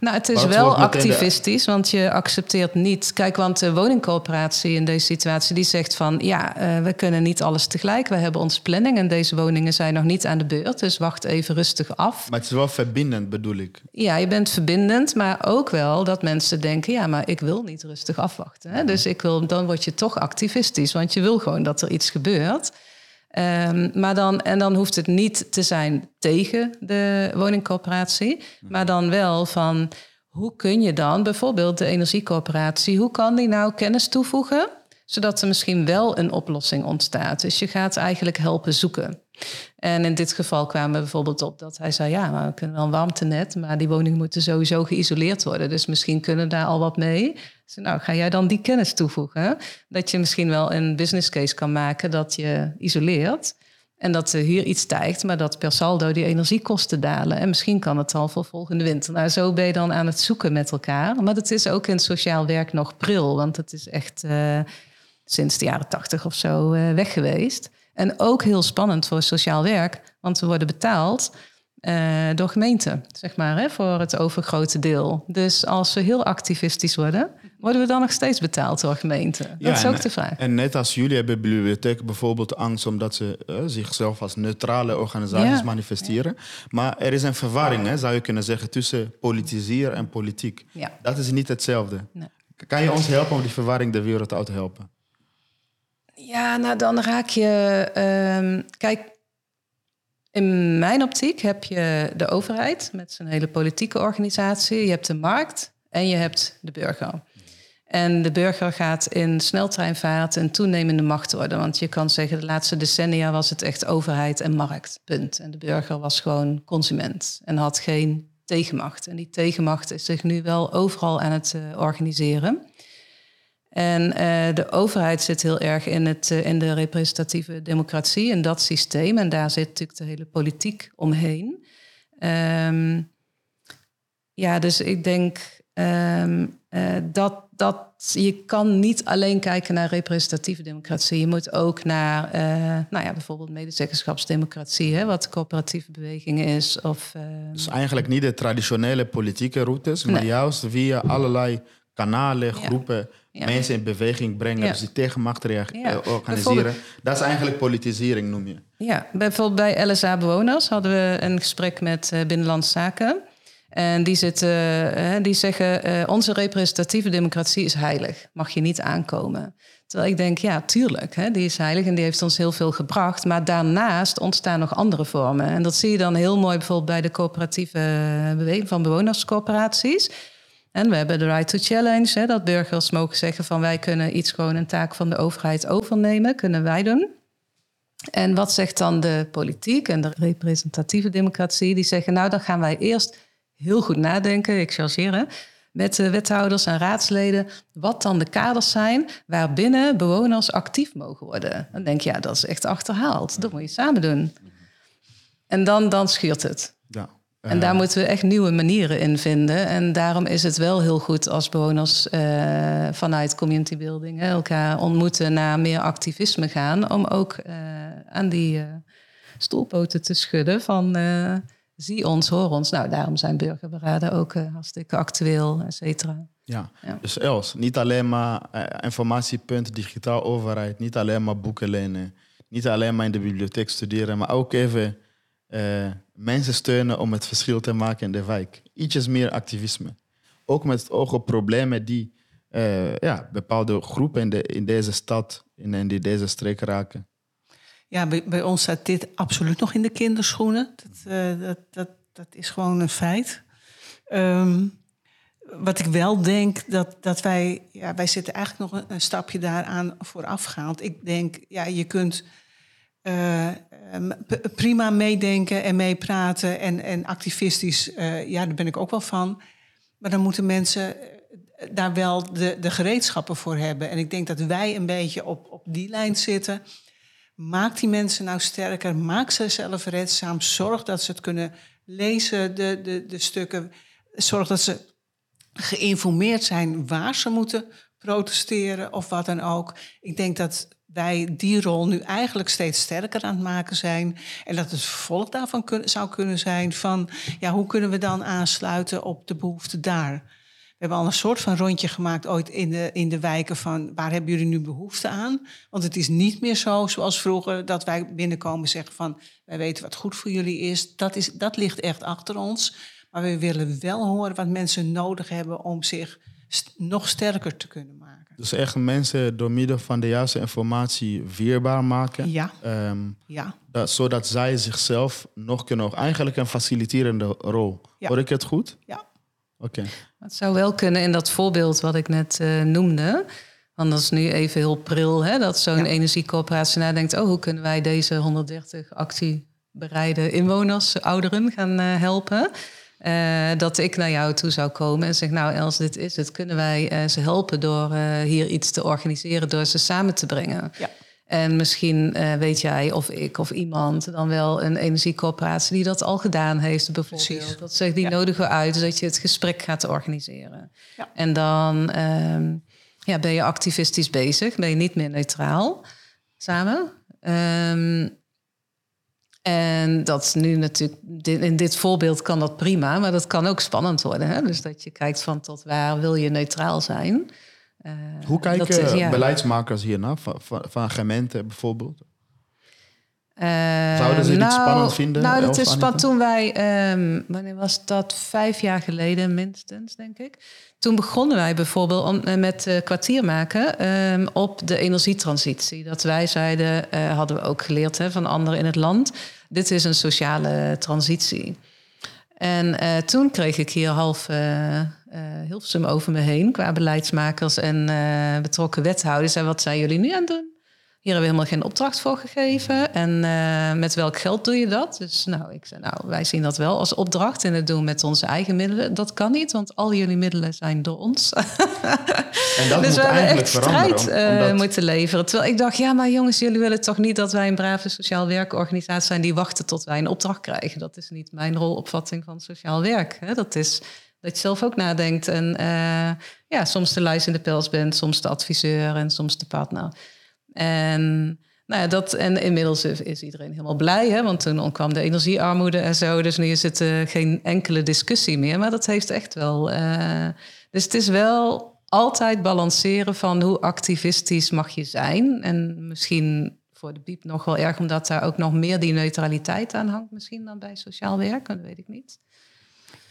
Nou, het is wel activistisch, want je accepteert niet. Kijk, want de woningcoöperatie in deze situatie die zegt van ja, uh, we kunnen niet alles tegelijk. We hebben onze planning en deze woningen zijn nog niet aan de beurt. Dus wacht even rustig af. Maar het is wel verbindend, bedoel ik. Ja, je bent verbindend, maar ook wel dat mensen denken: ja, maar ik wil niet rustig afwachten. Hè? Dus ik wil, dan word je toch activistisch, want je wil gewoon dat er iets gebeurt. Um, maar dan, en dan hoeft het niet te zijn tegen de woningcoöperatie, maar dan wel van hoe kun je dan bijvoorbeeld de energiecoöperatie, hoe kan die nou kennis toevoegen zodat er misschien wel een oplossing ontstaat. Dus je gaat eigenlijk helpen zoeken. En in dit geval kwamen we bijvoorbeeld op dat hij zei: Ja, we kunnen wel een warmtenet, maar die woningen moeten sowieso geïsoleerd worden. Dus misschien kunnen daar al wat mee. Dus nou, ga jij dan die kennis toevoegen? Dat je misschien wel een business case kan maken dat je isoleert. En dat hier iets stijgt, maar dat per saldo die energiekosten dalen. En misschien kan het al voor volgende winter. Nou, zo ben je dan aan het zoeken met elkaar. Maar het is ook in sociaal werk nog pril, want het is echt uh, sinds de jaren tachtig of zo uh, weg geweest. En ook heel spannend voor sociaal werk, want we worden betaald uh, door gemeenten, zeg maar, hè, voor het overgrote deel. Dus als we heel activistisch worden, worden we dan nog steeds betaald door gemeenten? Dat is ook de vraag. En net als jullie hebben bibliotheken bijvoorbeeld angst omdat ze uh, zichzelf als neutrale organisaties ja. manifesteren. Maar er is een verwarring, hè, zou je kunnen zeggen, tussen politiseren en politiek. Ja. Dat is niet hetzelfde. Nee. Kan je ons helpen om die verwarring de wereld uit te helpen? Ja, nou dan raak je. Um, kijk, in mijn optiek heb je de overheid met zijn hele politieke organisatie. Je hebt de markt en je hebt de burger. En de burger gaat in sneltreinvaart een toenemende macht worden. Want je kan zeggen, de laatste decennia was het echt overheid en markt. Punt. En de burger was gewoon consument en had geen tegenmacht. En die tegenmacht is zich nu wel overal aan het uh, organiseren. En uh, de overheid zit heel erg in, het, uh, in de representatieve democratie, in dat systeem. En daar zit natuurlijk de hele politiek omheen. Um, ja, dus ik denk um, uh, dat, dat je kan niet alleen kijken naar representatieve democratie. Je moet ook naar nou ja, bijvoorbeeld medezeggenschapsdemocratie, hè, wat de coöperatieve beweging is. Of, dus eigenlijk niet de traditionele politieke routes, maar nee. juist via allerlei kanalen, groepen... Ja ja. mensen in beweging brengen, ja. dus die tegenmacht ja. organiseren. Dat is eigenlijk politisering, noem je. Ja, bijvoorbeeld bij LSA Bewoners hadden we een gesprek met uh, Binnenlandse Zaken. En die, zitten, uh, die zeggen, uh, onze representatieve democratie is heilig. Mag je niet aankomen. Terwijl ik denk, ja, tuurlijk, hè, die is heilig en die heeft ons heel veel gebracht. Maar daarnaast ontstaan nog andere vormen. En dat zie je dan heel mooi bijvoorbeeld bij de coöperatieve beweging van bewonerscoöperaties en we hebben de right to challenge, hè, dat burgers mogen zeggen van wij kunnen iets gewoon een taak van de overheid overnemen, kunnen wij doen. En wat zegt dan de politiek en de representatieve democratie? Die zeggen nou dan gaan wij eerst heel goed nadenken, ik chargeer met de wethouders en raadsleden, wat dan de kaders zijn waarbinnen bewoners actief mogen worden. Dan denk je, ja, dat is echt achterhaald. Dat moet je samen doen. En dan, dan schuurt het. Ja. En daar moeten we echt nieuwe manieren in vinden. En daarom is het wel heel goed als bewoners uh, vanuit community building hè, elkaar ontmoeten naar meer activisme gaan. Om ook uh, aan die uh, stoelpoten te schudden van zie ons, hoor ons. Nou, daarom zijn burgerberaden ook hartstikke actueel, et cetera. Ja. ja. dus Els, niet alleen maar informatiepunt, digitaal overheid, niet alleen maar boeken lenen, niet alleen maar in de bibliotheek studeren, maar ook even uh, mensen steunen om het verschil te maken in de wijk. Ietsjes meer activisme. Ook met het oog op problemen die uh, ja, bepaalde groepen in, de, in deze stad, in, in deze streek raken. Ja, bij, bij, ons staat dit absoluut nog in de kinderschoenen. Dat, uh, dat, dat, dat is gewoon een feit. Um, wat ik wel denk, dat, dat wij... Ja, wij zitten eigenlijk nog een, stapje daaraan voorafgaand. Ik denk, ja, je kunt prima meedenken en meepraten en, en activistisch, uh, ja, daar ben ik ook wel van. Maar dan moeten mensen daar wel de, de gereedschappen voor hebben. En ik denk dat wij een beetje op, op die lijn zitten. Maak die mensen nou sterker, maak ze zelfredzaam. Zorg dat ze het kunnen lezen, de, de, de stukken. Zorg dat ze geïnformeerd zijn waar ze moeten protesteren of wat dan ook. Ik denk dat wij die rol nu eigenlijk steeds sterker aan het maken zijn. En dat het vervolg daarvan zou kunnen zijn van... ja, hoe kunnen we dan aansluiten op de behoefte daar? We hebben al een soort van rondje gemaakt ooit in de, in de wijken van... waar hebben jullie nu behoefte aan? Want het is niet meer zo zoals vroeger dat wij binnenkomen zeggen van... wij weten wat goed voor jullie is. Dat, is, dat ligt echt achter ons. Maar we willen wel horen wat mensen nodig hebben om zich nog sterker te kunnen maken. Dus echt mensen door middel van de juiste informatie weerbaar maken. Ja. Um, ja. Dat, zodat zij zichzelf nog kunnen... Eigenlijk een faciliterende rol. Ja. Hoor ik het goed? Ja. Oké. Okay. Het zou wel kunnen in dat voorbeeld wat ik net uh, noemde... Want dat is nu even heel pril, hè, dat zo'n energiecoöperatie nadenkt... oh, hoe kunnen wij deze 130 actiebereide inwoners, ouderen, gaan uh, helpen... Uh, dat ik naar jou toe zou komen en zeg, nou Els, dit is het. Kunnen wij uh, ze helpen door uh, hier iets te organiseren, door ze samen te brengen? Ja. En misschien weet jij of ik of iemand dan wel een energiecoöperatie die dat al gedaan heeft, bijvoorbeeld. Precies. Dat zegt die ja. nodigen uit, dat je het gesprek gaat organiseren. Ja. En dan ehm, ja, ben je activistisch bezig, ben je niet meer neutraal samen. Um, en dat is nu natuurlijk, in dit voorbeeld kan dat prima, maar dat kan ook spannend worden. Hè? Dus dat je kijkt van tot waar wil je neutraal zijn. Uh, Hoe kijken ja. beleidsmakers hiernaar, van, van, van gemeenten bijvoorbeeld? Uh, Zouden ze dit nou, spannend vinden? Nou, dat is spannend. Toen wij, um, wanneer was dat? Vijf jaar geleden minstens, denk ik. Toen begonnen wij bijvoorbeeld om, uh, met uh, kwartier maken um, op de energietransitie. Dat wij zeiden, hadden we ook geleerd hè, van anderen in het land. Dit is een sociale transitie. En toen kreeg ik hier half Hilversum over me heen qua beleidsmakers en betrokken wethouders. En wat zijn jullie nu aan het doen? Hier hebben we helemaal geen opdracht voor gegeven. En uh, met welk geld doe je dat? Dus nou, ik zei, nou, wij zien dat wel als opdracht en het doen met onze eigen middelen. Dat kan niet, want al jullie middelen zijn door ons. En dat dus we hebben echt strijd uh, moeten leveren. Terwijl ik dacht, ja, maar jongens, jullie willen toch niet dat wij een brave sociaal werkorganisatie zijn die wachten tot wij een opdracht krijgen. Dat is niet mijn rolopvatting van sociaal werk. Hè? Dat is dat je zelf ook nadenkt en uh, ja, soms de lijst in de pels bent, soms de adviseur en soms de partner. En, nou ja, dat, en inmiddels is iedereen helemaal blij, hè, want toen kwam de energiearmoede en zo. Dus nu is het uh, geen enkele discussie meer. Maar dat heeft echt wel. Uh, dus het is wel altijd balanceren van hoe activistisch mag je zijn. En misschien voor de biep nog wel erg, omdat daar ook nog meer die neutraliteit aan hangt, misschien dan bij sociaal werken, dat weet ik niet.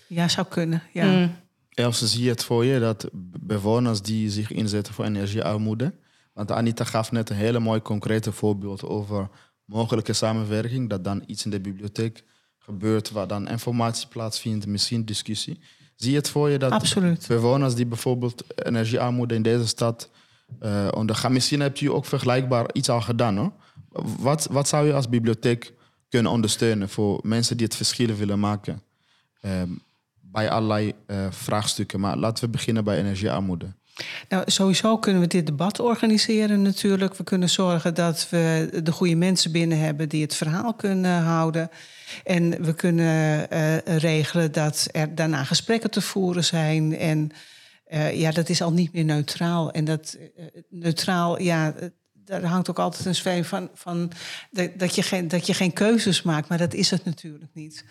Ja, zou kunnen. Ja. Mm. Else, zie je het voor je dat bewoners die zich inzetten voor energiearmoede, want Anita gaf net een hele mooi concrete voorbeeld over mogelijke samenwerking. Dat dan iets in de bibliotheek gebeurt waar dan informatie plaatsvindt, misschien discussie. Zie je het voor je dat Absoluut. bewoners die bijvoorbeeld energiearmoede in deze stad uh, ondergaan, misschien hebt u ook vergelijkbaar iets al gedaan hoor. Wat, wat zou je als bibliotheek kunnen ondersteunen voor mensen die het verschil willen maken uh, bij allerlei uh, vraagstukken? Maar laten we beginnen bij energiearmoede. Nou, sowieso kunnen we dit debat organiseren natuurlijk. We kunnen zorgen dat we de goede mensen binnen hebben die het verhaal kunnen houden. En we kunnen uh, regelen dat er daarna gesprekken te voeren zijn. En uh, ja, dat is al niet meer neutraal. En dat neutraal, ja, daar hangt ook altijd een sfeer van, van dat, je geen, dat je geen keuzes maakt. Maar dat is het natuurlijk niet.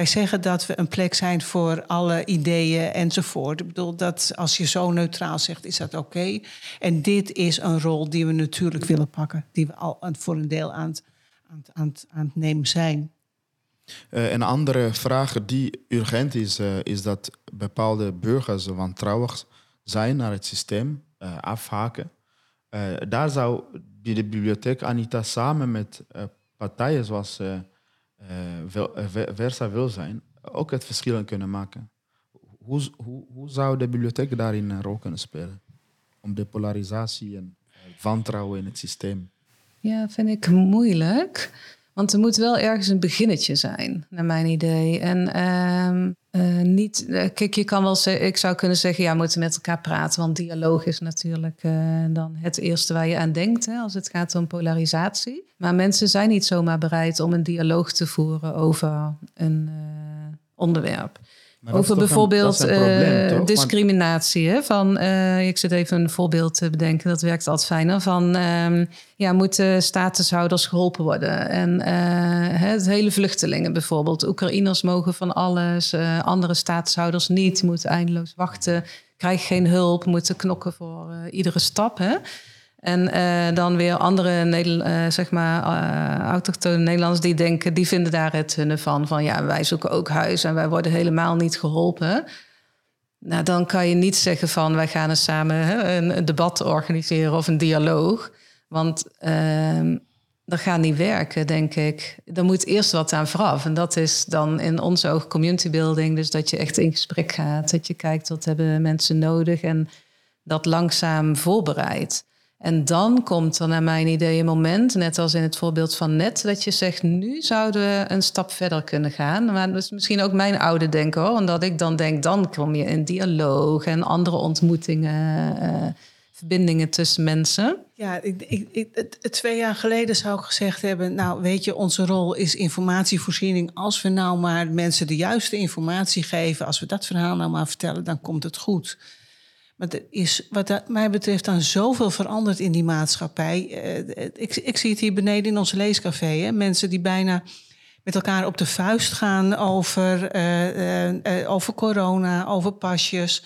Wij zeggen dat we een plek zijn voor alle ideeën enzovoort. Ik bedoel, dat als je zo neutraal zegt, is dat oké. En dit is een rol die we natuurlijk willen pakken. Die we al voor een deel aan het, aan aan aan het nemen zijn. Uh, een andere vraag die urgent is, uh, is dat bepaalde burgers wantrouwig zijn naar het systeem, afhaken. daar zou de bibliotheek Anita samen met partijen zoals Versa wil zijn, ook het verschil kunnen maken. Hoe, hoe, hoe zou de bibliotheek daarin een rol kunnen spelen? Om de polarisatie en wantrouwen in het systeem. Ja, vind ik moeilijk. Want er moet wel ergens een beginnetje zijn, naar mijn idee. En ehm, uh, niet, uh, kijk, je kan wel zeggen, ik zou kunnen zeggen, ja, we moeten met elkaar praten, want dialoog is natuurlijk uh, dan het eerste waar je aan denkt hè, als het gaat om polarisatie. Maar mensen zijn niet zomaar bereid om een dialoog te voeren over een onderwerp over bijvoorbeeld uh, discriminatie. Hè? Van, uh, ik zit even een voorbeeld te bedenken, dat werkt altijd fijner. Van um, ja, moeten statushouders geholpen worden? En uh, het hele vluchtelingen bijvoorbeeld. Oekraïners mogen van alles, andere statushouders niet, moeten eindeloos wachten, krijgen geen hulp, moeten knokken voor iedere stap. Hè? En uh, dan weer andere Nederl uh, zeg maar, uh, autochtone Nederlanders die denken, die vinden daar het hunne van. Van ja, wij zoeken ook huis en wij worden helemaal niet geholpen. Nou, dan kan je niet zeggen van wij gaan eens samen een, debat organiseren of een dialoog. Want ehm, dat gaat niet werken, denk ik. Er moet eerst wat aan vooraf. En dat is dan in onze oog community building. Dus dat je echt in gesprek gaat. Dat je kijkt wat hebben mensen nodig. En dat langzaam voorbereidt. En dan komt er naar mijn idee een moment, net als in het voorbeeld van net, dat je zegt, nu zouden we een stap verder kunnen gaan. Maar dat is misschien ook mijn oude denken hoor, omdat ik dan denk, dan kom je in dialoog en andere ontmoetingen, uh, verbindingen tussen mensen. Ja, ik, ik, ik, twee jaar geleden zou ik gezegd hebben, nou weet je, onze rol is informatievoorziening. Als we nou maar mensen de juiste informatie geven, als we dat verhaal nou maar vertellen, dan komt het goed. Maar er is wat mij betreft dan zoveel veranderd in die maatschappij. Uh, ik, ik, zie het hier beneden in ons leescafé. Hè? Mensen die bijna met elkaar op de vuist gaan over, uh, over corona, over pasjes.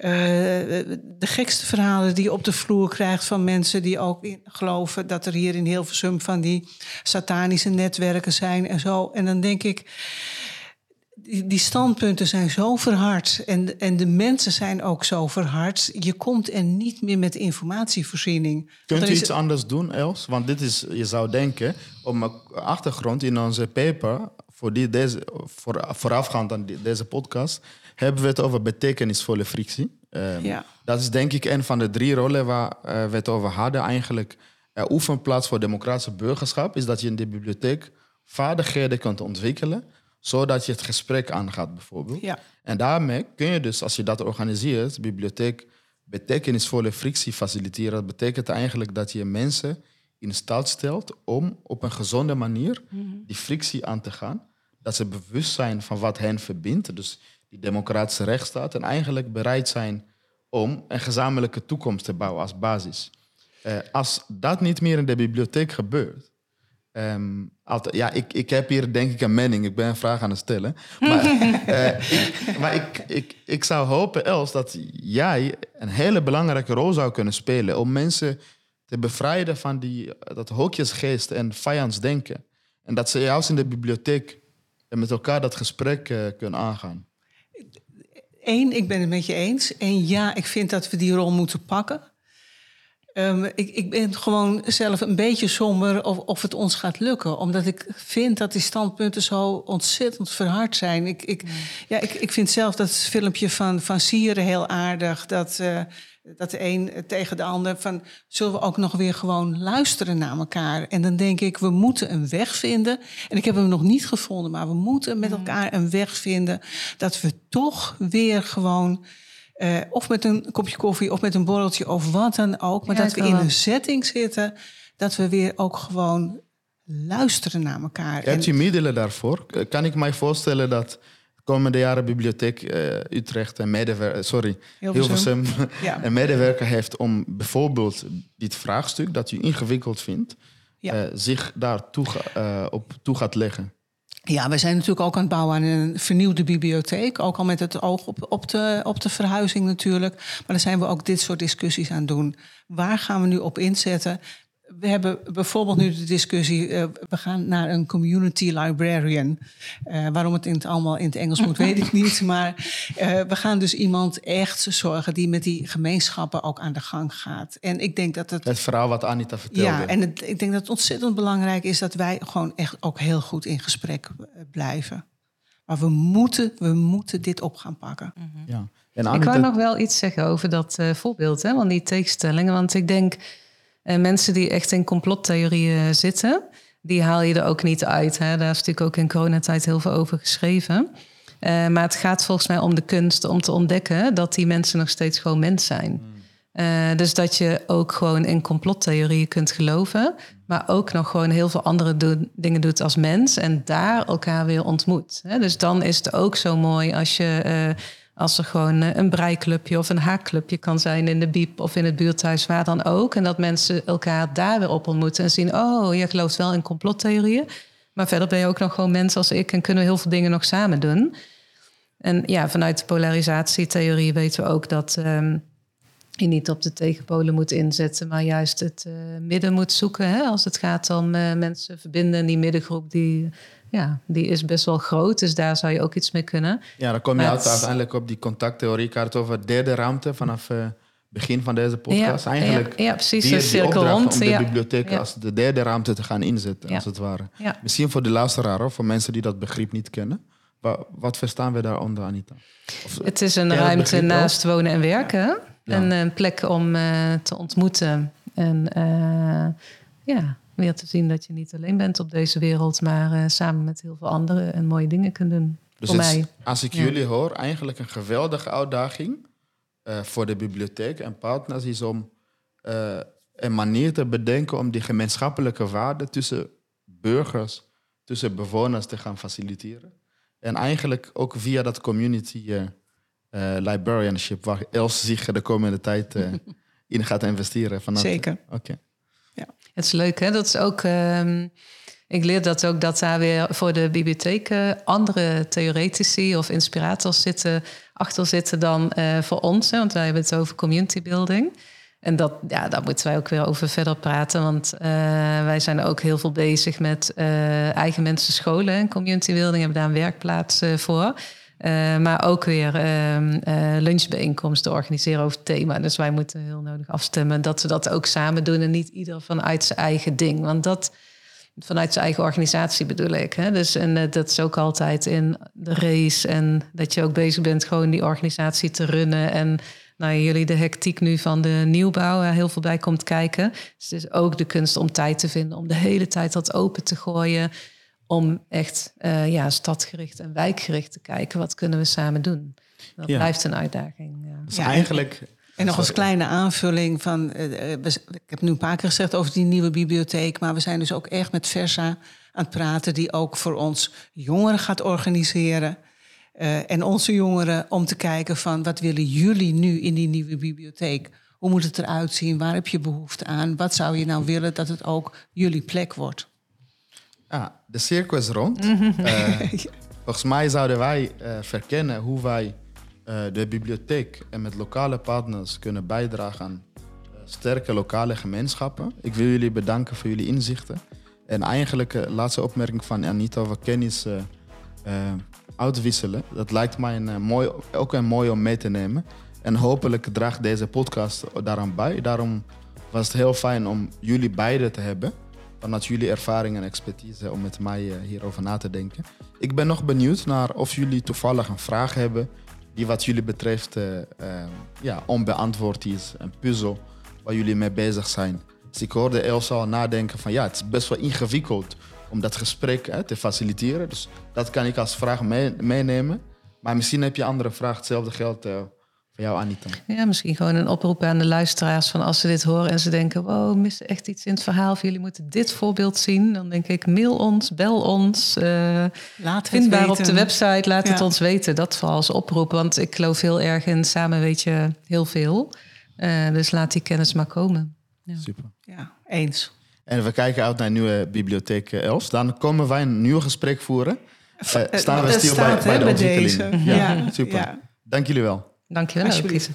de gekste verhalen die je op de vloer krijgt van mensen die ook geloven dat er hier in Hilversum van die satanische netwerken zijn en zo. En dan denk ik die, die, standpunten zijn zo verhard en, en de mensen zijn ook zo verhard. Je komt er niet meer met informatievoorziening. Kunt u iets anders doen, Els? Want dit is, je zou denken, op mijn achtergrond in onze paper, voor die, deze, voor, voorafgaand aan deze podcast, hebben we het over betekenisvolle frictie. Um, ja. Dat is denk ik een van de drie rollen waar uh, we het over hadden. Eigenlijk, uh, oefenplaats voor democratische burgerschap is dat je in de bibliotheek vaardigheden kunt ontwikkelen zodat je het gesprek aangaat, bijvoorbeeld. Ja. En daarmee kun je dus, als je dat organiseert, bibliotheek betekenisvolle frictie faciliteren. Dat betekent eigenlijk dat je mensen in staat stelt om op een gezonde manier mhm. die frictie aan te gaan. Dat ze bewust zijn van wat hen verbindt, dus die democratische rechtsstaat, en eigenlijk bereid zijn om een gezamenlijke toekomst te bouwen als basis. Uh, als dat niet meer in de bibliotheek gebeurt, Um, altijd, ja, ik, ik heb hier denk ik een mening. Ik ben een vraag aan het stellen. Maar, uh, ik, maar ik, ik, ik zou hopen, Els, dat jij een hele belangrijke rol zou kunnen spelen om mensen te bevrijden van die, dat hokjesgeest en vijandsdenken. En dat ze juist in de bibliotheek met elkaar dat gesprek uh, kunnen aangaan. Eén, ik ben het met je eens. En ja, ik vind dat we die rol moeten pakken. Um, ik, ik, ben gewoon zelf een beetje somber of, of het ons gaat lukken. Omdat ik vind dat die standpunten zo ontzettend verhard zijn. Ik, ik, ja, ik, ik vind zelf dat filmpje van, van Sieren heel aardig. Dat, uh, dat de een tegen de ander van... zullen we ook nog weer gewoon luisteren naar elkaar? En dan denk ik, we moeten een weg vinden. En ik heb hem nog niet gevonden, maar we moeten met elkaar een weg vinden... dat we toch weer gewoon uh, of met een kopje koffie of met een borreltje of wat dan ook. Maar dat we in een setting zitten dat we weer ook gewoon luisteren naar elkaar. Hebt je middelen daarvoor? Kan ik mij voorstellen dat komende jaren bibliotheek uh, Utrecht en medewerker, sorry, Hilversum, ja. een medewerker heeft om bijvoorbeeld dit vraagstuk dat u ingewikkeld vindt, ja. uh, zich daar toe, uh, op toe gaat leggen? Ja, we zijn natuurlijk ook aan het bouwen aan een vernieuwde bibliotheek. Ook al met het oog op, op, de, op de verhuizing natuurlijk. Maar dan zijn we ook dit soort discussies aan doen. Waar gaan we nu op inzetten? We hebben bijvoorbeeld nu de discussie, uh, we gaan naar een community librarian. Uh, waarom het in het allemaal in het Engels moet, weet ik niet. Maar uh, we gaan dus iemand echt zorgen die met die gemeenschappen ook aan de gang gaat. En ik denk dat het... Het verhaal wat Anita vertelde. Ja, en het, ik denk dat het ontzettend belangrijk is dat wij gewoon echt ook heel goed in gesprek blijven. Maar we moeten, we moeten dit op gaan pakken. Mm -hmm. ja. En Anita... Ik wou nog wel iets zeggen over dat voorbeeld, hè, van die tegenstellingen. Want ik denk en mensen die echt in complottheorieën zitten, die haal je er ook niet uit. Hè? Daar is natuurlijk ook in coronatijd heel veel over geschreven. Uh, maar het gaat volgens mij om de kunst om te ontdekken dat die mensen nog steeds gewoon mens zijn. Uh, dus dat je ook gewoon in complottheorieën kunt geloven, maar ook nog gewoon heel veel andere do dingen doet als mens en daar elkaar weer ontmoet. Hè? Dus dan is het ook zo mooi als je. Uh, als er gewoon eh, een breiklubje of een haakclubje kan zijn in de biep of in het buurthuis, waar dan ook. En dat mensen elkaar daar weer op ontmoeten en zien: oh, je gelooft wel in complottheorieën. Maar verder ben je ook nog gewoon mensen als ik en kunnen we heel veel dingen nog samen doen. En ja, vanuit de polarisatietheorie weten we ook dat um, je niet op de tegenpolen moet inzetten, maar juist het uh, midden moet zoeken. Hè? Als het gaat om uh, mensen verbinden, die middengroep die ja, die is best wel groot, dus daar zou je ook iets mee kunnen. Ja, dan kom je het... uiteindelijk op die contacttheorie. kaart over derde ruimte vanaf uh, begin van deze podcast. Ja, Eigenlijk ja, ja precies, de cirkel rond. Om de bibliotheek als de derde ruimte te gaan inzetten, als het ware. Misschien voor de luisteraar, of voor mensen die dat begrip niet kennen. Wat, wat verstaan we daaronder, Anita? Of, het is een ruimte naast wonen en werken. En een plek om eh, te ontmoeten. En eh, ja, weer te zien dat je niet alleen bent op deze wereld, maar eh, samen met heel veel anderen en mooie dingen kunt doen. Dus voor is, mij. als ik Ja. jullie hoor, eigenlijk een geweldige uitdaging eh, voor de bibliotheek en partners is om eh, een manier te bedenken om die gemeenschappelijke waarden tussen burgers, tussen bewoners te gaan faciliteren. En eigenlijk ook via dat community eh, eh, librarianship, waar Els zich de komende tijd eh, in gaat investeren. Zeker. Oké. Het is leuk, hè? Dat is ook. ehm, ik leer dat ook dat daar weer voor de bibliotheken andere theoretici of inspirators zitten, achter zitten dan eh, voor ons. Hè? Want wij hebben het over community building. En dat, ja, daar moeten wij ook weer over verder praten. Want eh, wij zijn ook heel veel bezig met eh, eigen mensen scholen en community building. Hebben daar een werkplaats eh, voor. Eh, maar ook weer ehm, eh, lunchbijeenkomsten organiseren over thema. Dus wij moeten heel nodig afstemmen dat we dat ook samen doen. En niet ieder vanuit zijn eigen ding. Want dat vanuit zijn eigen organisatie bedoel ik. Hè? Dus en eh, dat is ook altijd in de race. En dat je ook bezig bent gewoon die organisatie te runnen. En nou, jullie de hectiek nu van de nieuwbouw heel veel bij komt kijken. Dus het is ook de kunst om tijd te vinden om de hele tijd dat open te gooien. Om echt eh, ja, stadgericht en wijkgericht te kijken. Wat kunnen we samen doen? Dat Ja. blijft een uitdaging. Ja. Dus Ja, en- eigenlijk... En nog als kleine aanvulling van, eh, eh, we- ik heb nu een paar keer gezegd over die nieuwe bibliotheek, maar we zijn dus ook echt met Versa aan het praten, die ook voor ons jongeren gaat organiseren. Eh, en onze jongeren om te kijken van wat willen jullie nu in die nieuwe bibliotheek? Hoe moet het eruit zien? Waar heb je behoefte aan? Wat zou je nou willen dat het ook jullie plek wordt? Ja, de cirkel is rond. Eh, volgens mij zouden wij eh, verkennen hoe wij eh, de bibliotheek en met lokale partners kunnen bijdragen aan sterke lokale gemeenschappen. Ik wil jullie bedanken voor jullie inzichten. En eigenlijk, de laatste opmerking van Anita over kennis uitwisselen. Dat lijkt mij een, mooi, ook een mooi om mee te nemen. En hopelijk draagt deze podcast daaraan bij. Daarom was het heel fijn om jullie beiden te hebben vanuit jullie ervaring en expertise om met mij eh, hierover na te denken. Ik ben nog benieuwd naar of jullie toevallig een vraag hebben die wat jullie betreft eh, eh, ja, onbeantwoord is. Een puzzel waar jullie mee bezig zijn. Dus ik hoorde Elsa al nadenken van ja, het is best wel ingewikkeld om dat gesprek hè, te faciliteren. Dus dat kan ik als vraag mee- meenemen. Maar misschien heb je andere vragen. Hetzelfde geldt voor jou, Anita. Ja, misschien gewoon een oproep aan de luisteraars van als ze dit horen en ze denken, wow, we missen echt iets in het verhaal. Of jullie moeten dit voorbeeld zien. Dan denk ik, mail ons, bel ons. eh, Laat het vindbaar op de website, laat het Ja. ons weten. Dat vooral als oproep, want ik geloof heel erg in samen weet je heel veel. Eh, dus laat die kennis maar komen. Super. Ja, eens. En we kijken uit naar een nieuwe bibliotheek eh, Els. Dan komen wij een nieuw gesprek voeren. Eh, staan we stil bij, bij de ontwikkeling. deze. Ja, Ja, super. ja. Dank jullie wel. Dankjewel. Lise.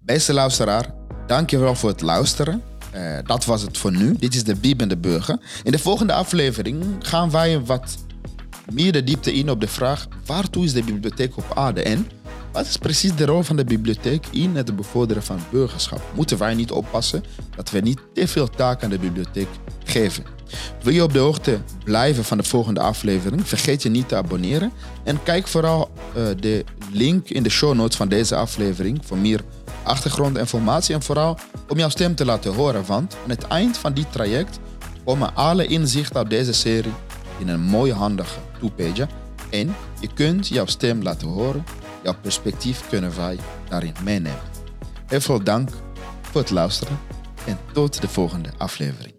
Beste luisteraar, dankjewel voor het luisteren. Eh, dat was het voor nu. Dit is de Biebende Burger. In de volgende aflevering gaan wij wat meer de diepte in op de vraag... waartoe is de bibliotheek op aarde en wat is precies de rol van de bibliotheek in het bevorderen van burgerschap? Moeten wij niet oppassen dat we niet te veel taak aan de bibliotheek geven? Wil je op de hoogte blijven van de volgende aflevering? Vergeet je niet te abonneren. En kijk vooral eh, de link in de show notes van deze aflevering voor meer achtergrondinformatie. En vooral om jouw stem te laten horen. Want aan het eind van dit traject komen alle inzichten uit deze serie in een mooie handige two-pager. En je kunt jouw stem laten horen. Jouw perspectief kunnen wij daarin meenemen. Heel veel dank voor het luisteren en tot de volgende aflevering.